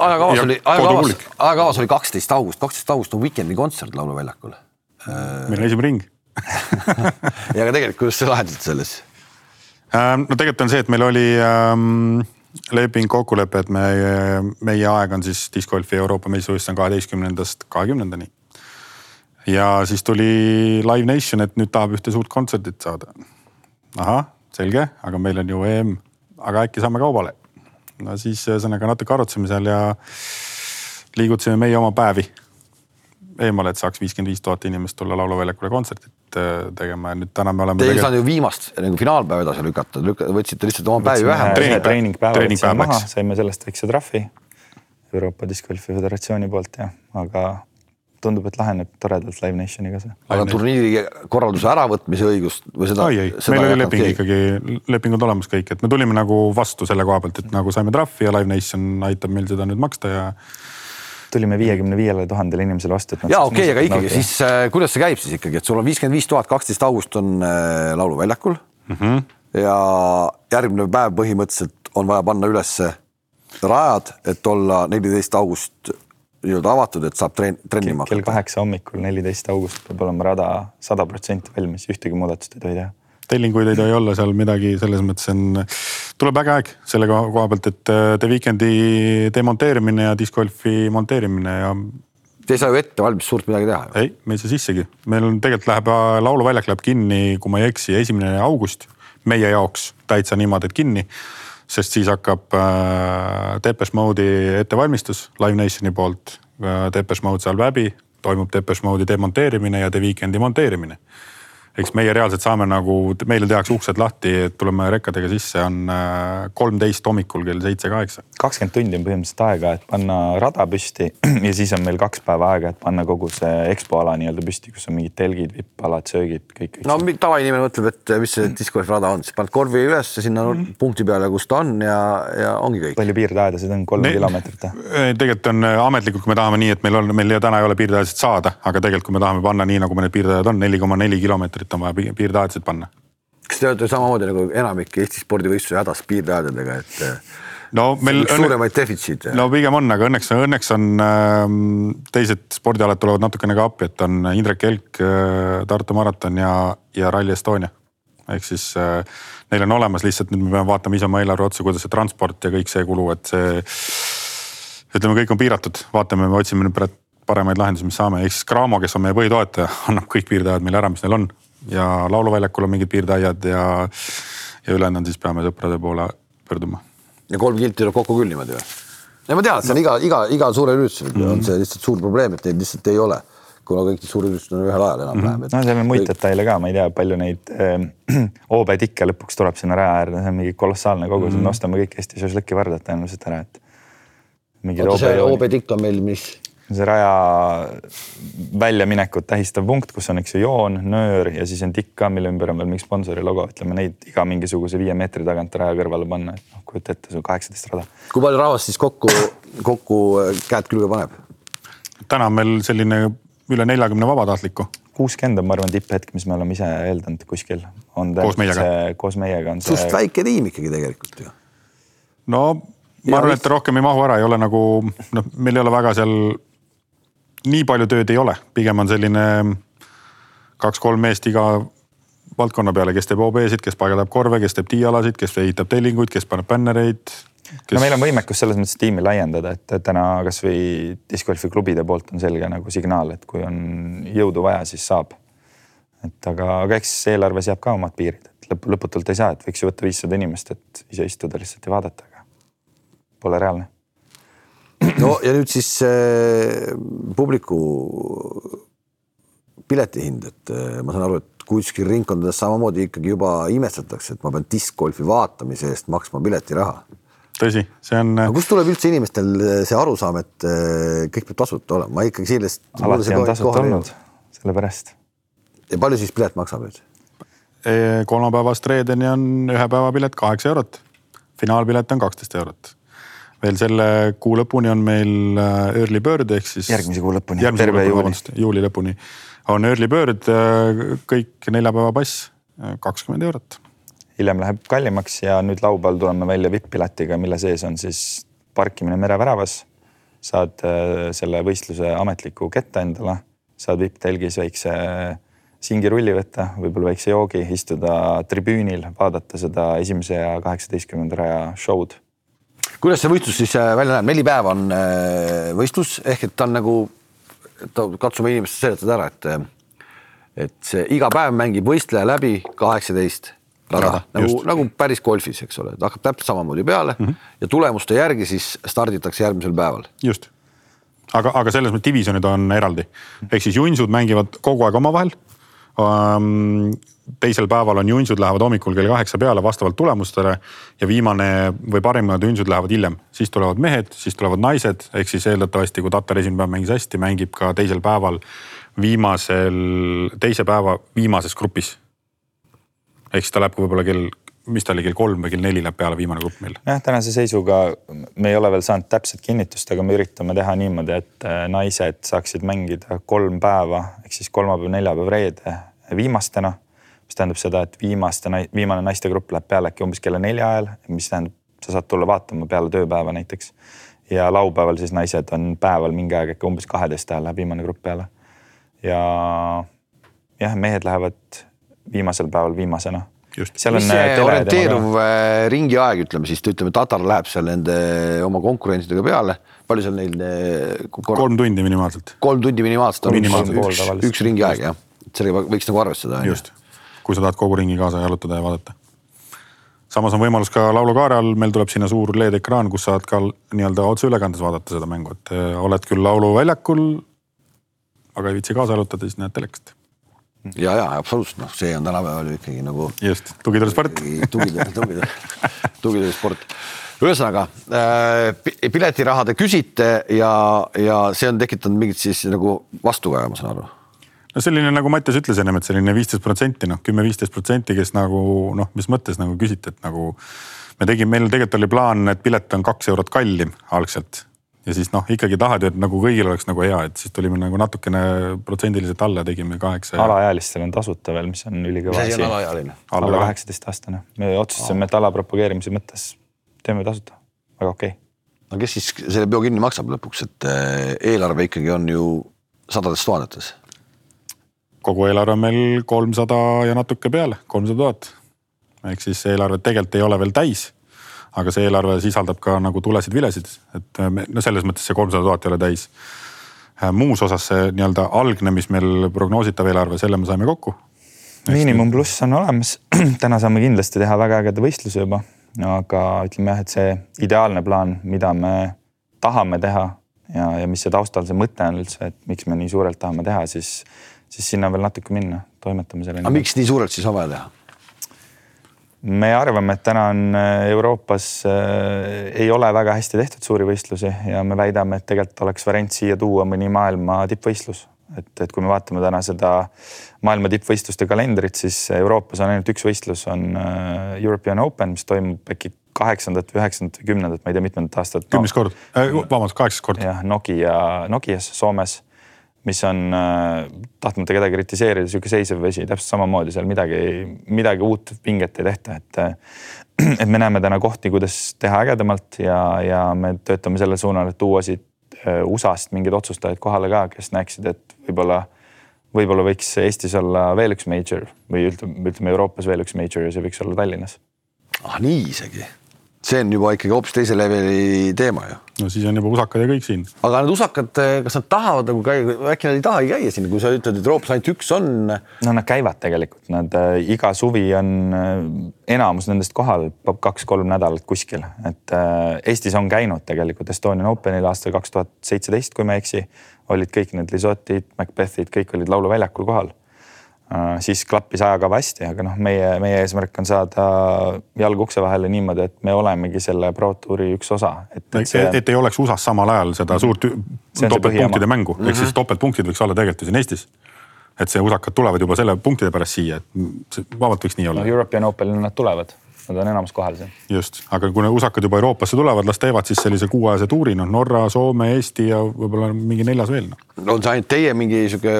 ajakavas oli, ajakavas, ajakavas oli kaksteist august, kaksteist august on Weekend'i kontsert Lauluväljakul. meil on esimene ring [laughs] ja aga tegelikult, kuidas sa lahendasid selles? Ähm, no tegelikult on see, et meil oli ähm, leping, kokkulepe, et me, meie aeg on siis disc golfi Euroopa meistrivõistlus on kaheteistkümnendast kahekümnendani. ja siis tuli Live Nation, et nüüd tahab ühte suurt kontserdit saada. ahah, selge, aga meil on ju EM, aga äkki saame kaubale. no siis ühesõnaga natuke arutasime seal ja liigutasime meie oma päevi eemale, et saaks viiskümmend viis tuhat inimest tulla Lauluväljakule kontsertit äh, tegema ja nüüd täna me oleme. Te ei saanud ju viimast nagu finaalpäeva edasi lükata, võtsite lihtsalt oma päevi vähem. treeningpäeva võtsime maha, saime sellest väikse trahvi Euroopa Disc Golfi Föderatsiooni poolt jah, aga tundub, et laheneb toredalt Live Nationiga see. aga turniiri korralduse äravõtmise õigust või seda? ei, ei, meil oli leping keegi. ikkagi, lepingud olemas kõik, et me tulime nagu vastu selle koha pealt, et nagu saime trahvi ja Live Nation aitab meil seda nüüd maksta ja tulime viiekümne viiele tuhandele inimesele vastu. ja okei okay,, aga ikkagi nautida. siis äh, kuidas see käib siis ikkagi, et sul on viiskümmend viis tuhat, kaksteist august on äh, lauluväljakul mm. -hmm. ja järgmine päev põhimõtteliselt on vaja panna ülesse rajad, et olla neliteist august nii-öelda avatud, et saab trenn, trennima hakata. kell kaheksa hommikul, neliteist august peab olema rada sada protsenti valmis, ühtegi muudatust ei tohi teha tellinguid ei tohi olla seal midagi, selles mõttes on, tuleb äge aeg selle koha pealt, et äh, The Weekend'i demonteerimine ja disc golfi monteerimine ja. Te ei saa ju ette valmis suurt midagi teha. ei, me ei saa sissegi, meil on tegelikult läheb, äh, lauluväljak läheb kinni, kui ma ei eksi, esimene august meie jaoks täitsa niimoodi, et kinni sest siis hakkab äh, Depeche Mode'i ettevalmistus Live Nationi poolt äh,. Depeche Mode saab läbi, toimub Depeche Mode'i demonteerimine ja The Weekend'i monteerimine eks meie reaalselt saame nagu, meile tehakse uksed lahti, et tuleme rekkadega sisse, on äh, kolmteist hommikul kell seitse-kaheksa. kakskümmend tundi on põhimõtteliselt aega, et panna rada püsti [clears throat] ja siis on meil kaks päeva aega, et panna kogu see EXPO ala nii-öelda püsti, kus on mingid telgid, vipp-alad, söögid, kõik, kõik. no tavainimene mõtleb, et mis see discgolfi rada on, siis paned korvi üles sinna mm -hmm. punkti peale, kus ta on ja, ja ongi kõik. palju piirdeaedasid on, kolm kilomeetrit? [laughs] tegelikult on äh, ametlikult, kui me tahame nii, et meil on, meil täna ei ole piirdeaedasid saada, aga tegelikult, kui me tahame panna nii, nagu meil need piirdeajad on, neli koma neli kilomeetrit kilomeetrit on vaja piirdeaedasid panna. kas te olete samamoodi nagu enamik Eesti spordivõistlusi hädas piirdeaedadega, et eh, no meil õnne... suuremaid defitsiite? no pigem on, aga õnneks, õnneks on äh, teised spordialad tulevad natukene ka appi, et on Indrek Elk äh,, Tartu maraton ja, ja Rally Estonia. ehk siis äh, neil on olemas, lihtsalt nüüd me peame vaatama ise oma eelarve otsa, kuidas see transport ja kõik see kulu, et see ütleme, kõik on piiratud, vaatame, me otsime nüüd paremaid lahendusi, mis saame, ehk siis Graamo, kes on meie põhitoetaja, [laughs] annab kõik piirdeaiad meile ära, mis neil on ja lauluväljakul on mingid piirdeaiad ja, ja ülejäänud on siis peame sõprade poole pöörduma. ja kolm kilti tuleb kokku küll niimoodi või? ja ma tean, et see on iga, iga, igal suurel üritusel mm -hmm. on see lihtsalt suur probleem, et neid lihtsalt ei ole kuna kõik need suurüritused on ühel ajal enam-vähem mm. -hmm. no seal on muid detaile ka, ma ei tea, palju neid äh, [clears throat] OB-tikke lõpuks tuleb sinna raja äärde, see on mingi kolossaalne kogus mm, -hmm. me ostame kõik Eesti šašlõkki vardat tõenäoliselt ära, et. oota, see OB-tikk on meil mis? See raja väljaminekut tähistav punkt, kus on, eks ju, joon, nöör ja siis on tikk ka, mille ümber on veel mingi sponsori logo, ütleme neid iga mingisuguse viie meetri tagant raja kõrvale panna, et noh, kujuta ette, sul kaheksateist rada. kui palju rahvast siis kokku, kokku äh, käed külge paneb? täna on meil selline üle neljakümne vabatahtliku. kuuskümmend on, ma arvan, tipphetk, mis me oleme ise eeldanud kuskil. koos meiega? koos meiega on see. suht väike tiim ikkagi tegelikult ju. no ma arvan, et rohkem ei mahu ära, ei ole nagu noh, meil ei ole väga seal nii palju tööd ei ole, pigem on selline kaks-kolm meest iga valdkonna peale, kes teeb OB-sid, kes paigaldab korve, kes teeb diialasid, kes ehitab tellinguid, kes paneb bännereid kes.... no meil on võimekus selles mõttes tiimi laiendada, et täna kasvõi discgolfi klubide poolt on selge nagu signaal, et kui on jõudu vaja, siis saab. et aga, aga eks eelarves jääb ka omad piirid, et lõpp, lõputult ei saa, et võiks ju võtta viissada inimest, et ise istuda lihtsalt ja vaadata, aga pole reaalne no ja nüüd siis äh, publiku piletihind, et äh, ma saan aru, et kuskil ringkondades samamoodi ikkagi juba imestatakse, et ma pean diskgolfi vaatamise eest maksma piletiraha. tõsi, see on. aga kust tuleb üldse inimestel äh, see arusaam, et äh, kõik peab tasuta olema, ma ikkagi sellest. alati on tasuta olnud, sellepärast. ja palju siis pilet maksab nüüd? kolmapäevast reedeni on ühe päeva pilet kaheksa eurot, finaalpilet on kaksteist eurot veel selle kuu lõpuni on meil äh, early bird ehk siis. järgmise kuu lõpuni. terve juuli. juuli lõpuni on early bird, äh, kõik neljapäeva pass, äh, kakskümmend eurot. hiljem läheb kallimaks ja nüüd laupäeval tuleme välja vipp-piletiga, mille sees on siis parkimine mereväravas. saad selle võistluse ametliku kette endale, saad vipp-telgis väikse singirulli võtta, võib-olla väikse joogi, istuda tribüünil, vaadata seda esimese ja kaheksateistkümnenda raja show'd kuidas see võistlus siis äh, välja näeb, neli päeva on äh, võistlus ehk et ta on nagu, katsume inimestele seletada ära, et äh, et see iga päev mängib võistleja läbi kaheksateist rada, nagu, nagu päris golfis, eks ole, ta hakkab täpselt samamoodi peale mm -hmm. ja tulemuste järgi siis starditakse järgmisel päeval. just, aga, aga selles mõttes divisjonid on eraldi, ehk siis junsud mängivad kogu aeg omavahel. Um, teisel päeval on junsud lähevad hommikul kell kaheksa peale vastavalt tulemustele ja viimane või parimad junsud lähevad hiljem, siis tulevad mehed, siis tulevad naised, ehk siis eeldatavasti, kui Tatar esimene päev mängis hästi, mängib ka teisel päeval viimasel, teise päeva viimases grupis. ehk siis ta läheb võib-olla kell, mis ta oli, kell kolm või kell neli läheb peale viimane grupp meil. jah, tänase seisuga me ei ole veel saanud täpset kinnitust, aga me üritame teha niimoodi, et äh, naised saaksid mängida kolm päeva ehk siis kolmapäev, neljapäev, reede viimastena mis tähendab seda, et viimaste, viimane naistegrupp läheb peale äkki umbes kella nelja ajal, mis tähendab, sa saad tulla vaatama peale tööpäeva näiteks. ja laupäeval siis naised on päeval mingi aeg äkki umbes kaheteist ajal läheb viimane grupp peale. ja jah, mehed lähevad viimasel päeval viimasena. mis see äh, orienteeruv äh, ringi aeg, ütleme siis, ütleme Tatar läheb seal nende oma konkurentidega peale, palju seal neil äh, kor...? kolm tundi minimaalselt. kolm tundi minimaalselt on minimaalselt. üks, üks ringi aeg jah, sellega võiks nagu arvestada. just kui sa tahad kogu ringi kaasa jalutada ja vaadata. samas on võimalus ka laulukaare all, meil tuleb sinna suur LED-ekraan, kus saad ka nii-öelda otseülekandes vaadata seda mängu, et äh, oled küll lauluväljakul, aga ei viitsi kaasa jalutada, siis näed telekast ja, ja absoluutselt, noh, see on tänapäeval ju ikkagi nagu. just, tugitöösport. tugitöö, tugitöö, tugitöösport. ühesõnaga äh, piletiraha te küsite ja, ja see on tekitanud mingit siis nagu vastukaja, ma saan aru no selline nagu Mattias ütles ennem, et selline viisteist protsenti, noh kümme-viisteist protsenti, kes nagu noh, mis mõttes nagu küsiti, et nagu me tegime, meil tegelikult oli plaan, et pilet on kaks eurot kallim algselt. Ja siis noh, ikkagi tahad ju, et nagu kõigil oleks nagu hea, et siis tulime nagu natukene protsendiliselt alla, tegime kaheksa. alaealistel on tasuta veel, mis on ülikõva asi. alla kaheksateist aastane, me otsustasime, et ala propageerimise mõttes teeme tasuta, väga okei. Okay.. no kes siis selle peo kinni maksab lõpuks, et eh, eelarve ikkagi on ju sadades tuhandetes kogu eelarve on meil kolmsada ja natuke peale, kolmsada tuhat. ehk siis eelarve tegelikult ei ole veel täis. aga see eelarve sisaldab ka nagu tulesid-vilesid, et me, no selles mõttes see kolmsada tuhat ei ole täis. muus osas see nii-öelda algne, mis meil prognoositav eelarve, selle me saime kokku. miinimum pluss on olemas, [clears throat] täna saame kindlasti teha väga ägeda võistluse juba, aga ütleme jah, et see ideaalne plaan, mida me tahame teha ja, ja mis see taustal see mõte on üldse, et miks me nii suurelt tahame teha, siis, siis sinna veel natuke minna, toimetame selle. aga miks nii suurelt siis on vaja teha? me arvame, et täna on äh, Euroopas äh, ei ole väga hästi tehtud suuri võistlusi ja me väidame, et tegelikult oleks variant siia tuua mõni maailma tippvõistlus. et, et kui me vaatame täna seda maailma tippvõistluste kalendrit, siis Euroopas on ainult üks võistlus, on äh, European Open, mis toimub äkki kaheksandat või üheksandat või kümnendat, ma ei tea, mitmendat aastat no.. kümnes kord äh,, vabandust, kaheksas kord. jah, Nokia, Nokias Soomes mis on äh,, tahtmata kedagi kritiseerida, sihuke seisev vesi, täpselt samamoodi seal midagi, midagi uut pinget ei tehta, et. [clears throat] et me näeme täna kohti, kuidas teha ägedamalt ja, ja me töötame selle suunal, et tuua siit äh, USA-st mingeid otsustajaid kohale ka, kes näeksid, et võib-olla, võib-olla võiks Eestis olla veel üks major või ütleme, ütleme Euroopas veel üks major ja see võiks olla Tallinnas. ah nii isegi see on juba ikkagi hoopis teise leveli teema ju. no siis on juba usakad ja kõik siin. aga need usakad, kas nad tahavad nagu käia, äkki nad ei tahagi käia siin, kui sa ütled, et Euroopas ainult üks on? no nad käivad tegelikult, nad äh, iga suvi on äh, enamus nendest kohal kaks-kolm nädalat kuskil, et äh, Eestis on käinud tegelikult Estonian Openil aastal kaks tuhat seitseteist, kui ma ei eksi, olid kõik need Lisotid, Macbethid, kõik olid lauluväljakul kohal siis klappis ajakava hästi, aga noh, meie, meie eesmärk on saada jalg ukse vahele niimoodi, et me olemegi selle Pro Touri üks osa. et, et, see... et ei oleks USA-s samal ajal seda mhm. suurt topeltpunktide mängu mm, -hmm. ehk siis mhm. topeltpunktid võiks olla tegelikult ju siin Eestis. et see usakad tulevad juba selle punktide pärast siia, et vabalt võiks nii olla. no European Openil nad tulevad nad on enamus kohal seal. just, aga kui need usakad juba Euroopasse tulevad, las teevad siis sellise kuuajase tuuri, noh Norra, Soome, Eesti ja võib-olla mingi neljas veel no.. on see ainult teie mingi sihuke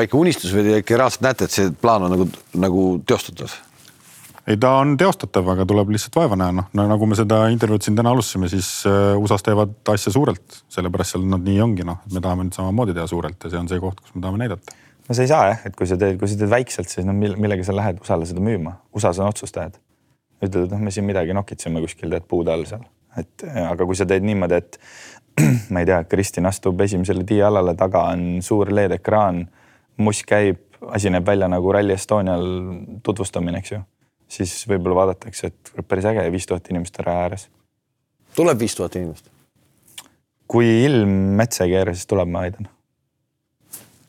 väike unistus või te ikka reaalselt näete, et see plaan on nagu, nagu teostatav? ei, ta on teostatav, aga tuleb lihtsalt vaeva näha, noh. No, nagu me seda intervjuud siin täna alustasime, siis äh, USA-s teevad asja suurelt, sellepärast seal nad nii ongi, noh, et me tahame nüüd samamoodi teha suurelt ja see on see koht, kus me tahame näidata. No sa ei saa jah, et kui sa teed, kui sa teed väikselt, siis no millega sa lähed USA-le seda müüma, USA-s on otsustajad ütled, et noh, me siin midagi nokitseme kuskil tead puude all seal, et aga kui sa teed niimoodi, et [clears throat] ma ei tea, Kristin astub esimesele diialale, taga on suur LED-ekraan, muss käib, asi näeb välja nagu Rally Estonial tutvustamine, eks ju, siis võib-olla vaadatakse, et päris äge viis tuhat inimest raja ääres. tuleb viis tuhat inimest? kui ilm metsa ei keera, siis tuleb, ma väidan.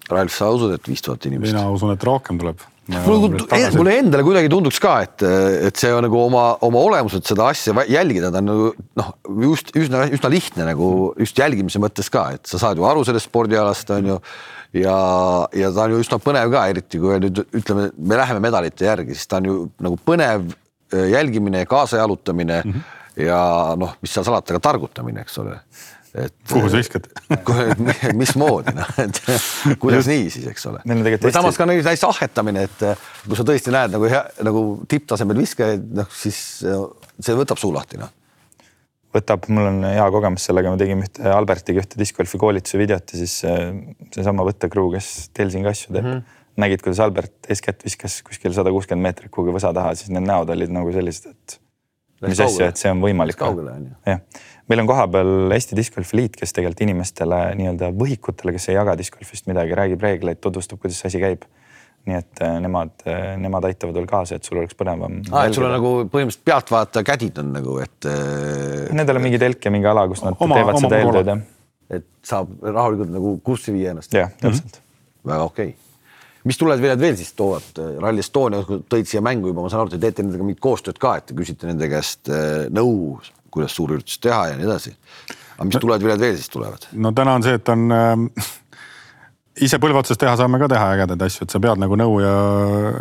Ralf, sa usud, et viis tuhat inimest? mina usun, et rohkem tuleb mulle, mulle endale kuidagi tunduks ka, et, et see on nagu oma, oma olemuselt seda asja jälgida, ta on nagu noh, just üsna, üsna lihtne nagu just jälgimise mõttes ka, et sa saad ju aru sellest spordialast on ju. ja, ja ta on ju üsna põnev ka, eriti kui nüüd ütleme, me läheme medalite järgi, siis ta on ju nagu põnev äh, jälgimine ja kaasajalutamine mm. -hmm. ja noh, mis seal salata, ka targutamine, eks ole et. kuhu sa viskad [laughs] mismoodi noh, et [laughs] kuidas nii siis, eks ole. või samas ka näiteks hästi ahhetamine, et kui sa tõesti näed nagu hea, nagu tipptasemel viskajaid, noh siis see võtab suu lahti noh võtab, mul on hea kogemus sellega, me tegime ühte Albertiga ühte discgolfi koolituse videot ja siis seesama võttekrew, kes teil siin ka asju teeb mm, -hmm. nägid, kuidas Albert eeskätt viskas kuskil sada kuuskümmend meetrit kuhugi võsa taha, siis need näod olid nagu sellised, et Läks mis asja, et see on võimalik. kaugele jah meil on kohapeal Eesti Discgolfi Liit, kes tegelikult inimestele nii-öelda võhikutele, kes ei jaga discgolfist midagi, räägib reegleid, tutvustab, kuidas see asi käib. nii et äh, nemad, äh, nemad aitavad veel kaasa, et sul oleks põnevam. aa, et sul on nagu põhimõtteliselt pealtvaataja kädid on nagu, et. Äh, Nendel on mingi telk ja mingi ala, kus nad oma, teevad oma seda eeltööd jah. et saab rahulikult nagu kurssi viia ennast. jah, täpselt mm. -hmm. väga okei okay mis tulevad veel siis toovad Rally Estonia, tõid siia mängu juba, ma saan aru, te teete nendega mingit koostööd ka, et te küsite nende käest nõu kuidas suurüritust teha ja nii edasi. aga mis tulevad veel siis tulevad? no täna on see, et on äh, [laughs] ise põlve otsas teha saame ka teha ägedaid asju, et sa pead nagu nõu ja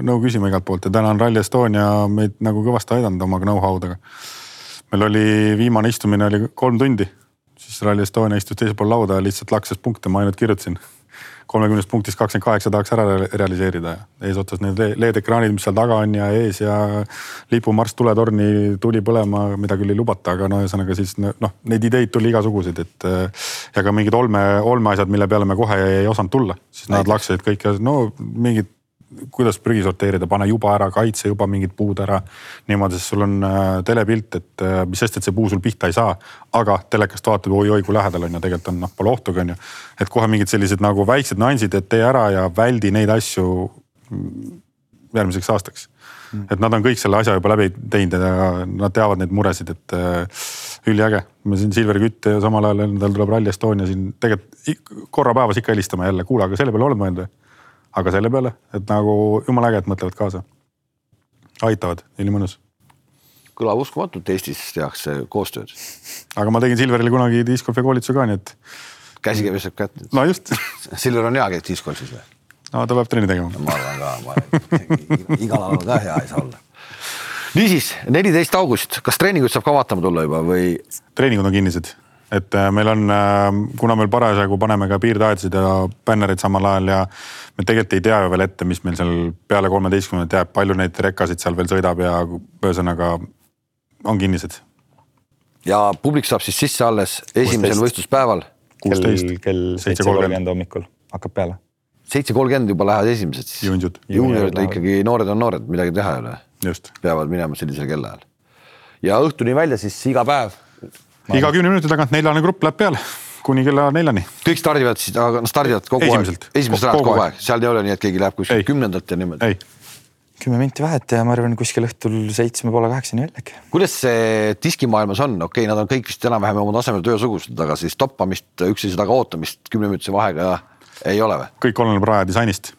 nõu küsima igalt poolt ja täna on Rally Estonia meid nagu kõvasti aidanud oma know-how'dega. meil oli viimane istumine oli kolm tundi, siis Rally Estonia istus teisel pool lauda ja lihtsalt lakses punkte, ma ainult kirjutasin kolmekümnest punktist kakskümmend kaheksa tahaks ära realiseerida. ja eesotsas need LED-ekraanid, mis seal taga on ja ees ja lipumarss tuletorni tuli põlema, mida küll ei lubata, aga no ühesõnaga siis noh, neid ideid tuli igasuguseid, et ja ka mingid olme, olmeasjad, mille peale me kohe ei osanud tulla, siis nad laksasid kõik ja no mingid kuidas prügi sorteerida, pane juba ära, kaitse juba mingid puud ära. niimoodi, siis sul on äh, telepilt, et äh, mis sest, et see puu sul pihta ei saa, aga telekast vaatab oi-oi kui lähedal on ju, tegelikult on noh, pole ohtugi on ju. et kohe mingid sellised nagu väiksed nüansid, et tee ära ja väldi neid asju mm, järgmiseks aastaks mm.. et nad on kõik selle asja juba läbi teinud ja nad teavad neid muresid, et äh, üliäge. me siin Silver Kütt ja samal ajal endal tuleb Rally Estonia siin tegelikult korra päevas ikka helistama jälle, kuule, aga selle peale oled mõelnud või? Aga selle peale, et nagu jumala äge, et mõtlevad kaasa. aitavad, ülimõnus. kõlab uskumatult, Eestis tehakse koostööd. aga ma tegin Silverile kunagi discgolfi koolituse ka, nii et. käsikäi peseb kätt. no just [laughs] Silver on hea käib discgolfis või? no ta peab trenni tegema. ma arvan ka, ma arvan, igal alal ka hea ei saa olla. niisiis, neliteist august, kas treeninguid saab ka vaatama tulla juba või? treeningud on kinnised, et äh, meil on, äh, kuna meil parasjagu paneme ka piirdaadisid ja bännereid samal ajal ja me tegelikult ei tea ju veel ette, mis meil seal peale kolmeteistkümnendat jääb, palju neid rekkasid seal veel sõidab ja ühesõnaga on kinnised. ja publik saab siis sisse alles esimesel võistluspäeval. kell, kell seitse kolmkümmend hommikul hakkab peale seitse kolmkümmend juba lähevad esimesed siis. juunior. juuniorid ikkagi noored on noored, midagi teha ei ole. just. peavad minema sellisel kellaajal. ja õhtuni välja siis iga päev. Iga kümne minuti tagant neljane grupp läheb peale kuni kella neljani. kõik stardivad siis, aga nad stardivad kogu Esimesilt. aeg. esimesed lähevad kogu aeg, aeg., seal ei ole nii, et keegi läheb kuskilt kümnendat ja niimoodi. kümme minti vahet ja ma arvan, kuskil õhtul seitsme poole kaheksani välja äkki. kuidas see diskimaailmas on, okei okay,, nad on kõik vist enam-vähem oma tasemel ühesugused, aga siis toppamist, üksteise taga ootamist kümneminutise vahega ei ole või? kõik oleneb raja disainist.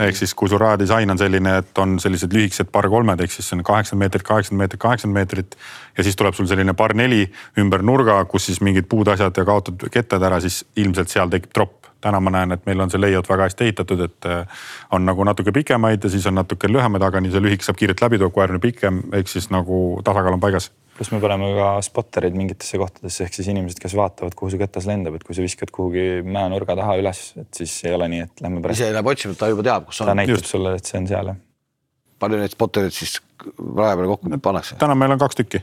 Ehk siis, kui su raja disain on selline, et on sellised lühikesed par kolmed, ehk siis see on kaheksakümmend meetrit, kaheksakümmend meetrit, kaheksakümmend meetrit. ja siis tuleb sul selline par neli ümber nurga, kus siis mingid puud asjad ja kaotad kettad ära, siis ilmselt seal tekib tropp. täna ma näen, et meil on see layout väga hästi ehitatud, et äh, on nagu natuke pikemaid ja siis on natuke lühemaid, aga nii see lühike saab kiirelt läbi kui äärmine pikem, ehk siis nagu tasakaal on paigas pluss me paneme ka spottereid mingitesse kohtadesse, ehk siis inimesed, kes vaatavad, kuhu see ketas lendab, et kui sa viskad kuhugi mäenurga taha üles, et siis ei ole nii, et lähme pärast. ise läheb otsima, ta juba teab, kus on. ta näitab Just. sulle, et see on seal jah. palju neid spottereid siis raja peale kokku pannakse? täna meil on kaks tükki,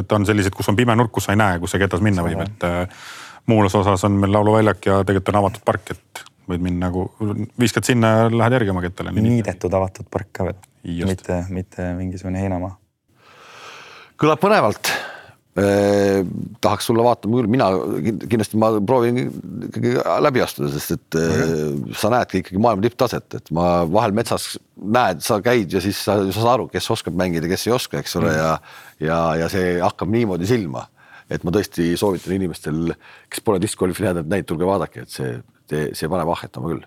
et on sellised, kus on pime nurk, kus sa ei näe, kus see ketas minna võib, et äh, muus osas on meil lauluväljak ja tegelikult on avatud park, et võid minna nagu, viskad sinna ja lähed järgi oma kettale. niidetud avatud park ka veel, mitte, mitte mingisugune heinamaa kõlab põnevalt eh,. tahaks tulla vaatama küll, mina kindlasti ma proovin ikkagi läbi astuda, sest et eh, sa näedki ikkagi maailma tipptaset, et ma vahel metsas näed, sa käid ja siis sa, sa saad aru, kes oskab mängida, kes ei oska, eks ole mm., ja ja, ja see hakkab niimoodi silma, et ma tõesti soovitan inimestel, kes pole discgolfi näinud, et neid tulge vaadake, et see, see paneb ahhetama küll.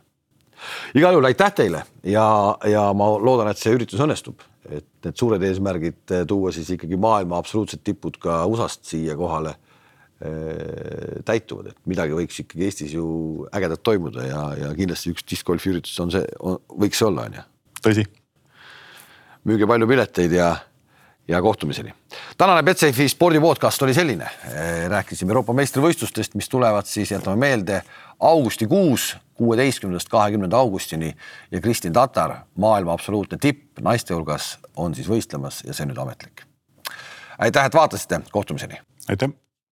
igal juhul aitäh teile ja, ja ma loodan, et see üritus õnnestub et need suured eesmärgid eh, tuua siis ikkagi maailma absoluutsed tipud ka USA-st siia kohale äh, täituvad, et midagi võiks ikkagi Eestis ju ägedat toimuda ja, ja kindlasti üks discgolfi üritus on see, võiks see olla, on ju. tõsi. müüge palju pileteid ja, ja kohtumiseni. tänane Betsafe spordi podcast oli selline, eh, rääkisime Euroopa meistrivõistlustest, mis tulevad siis, jätame meelde, augustikuus kuueteistkümnendast kahekümnenda augustini ja Kristin Tatar, maailma absoluutne tipp naiste hulgas, on siis võistlemas ja see nüüd ametlik. aitäh, et vaatasite, kohtumiseni. aitäh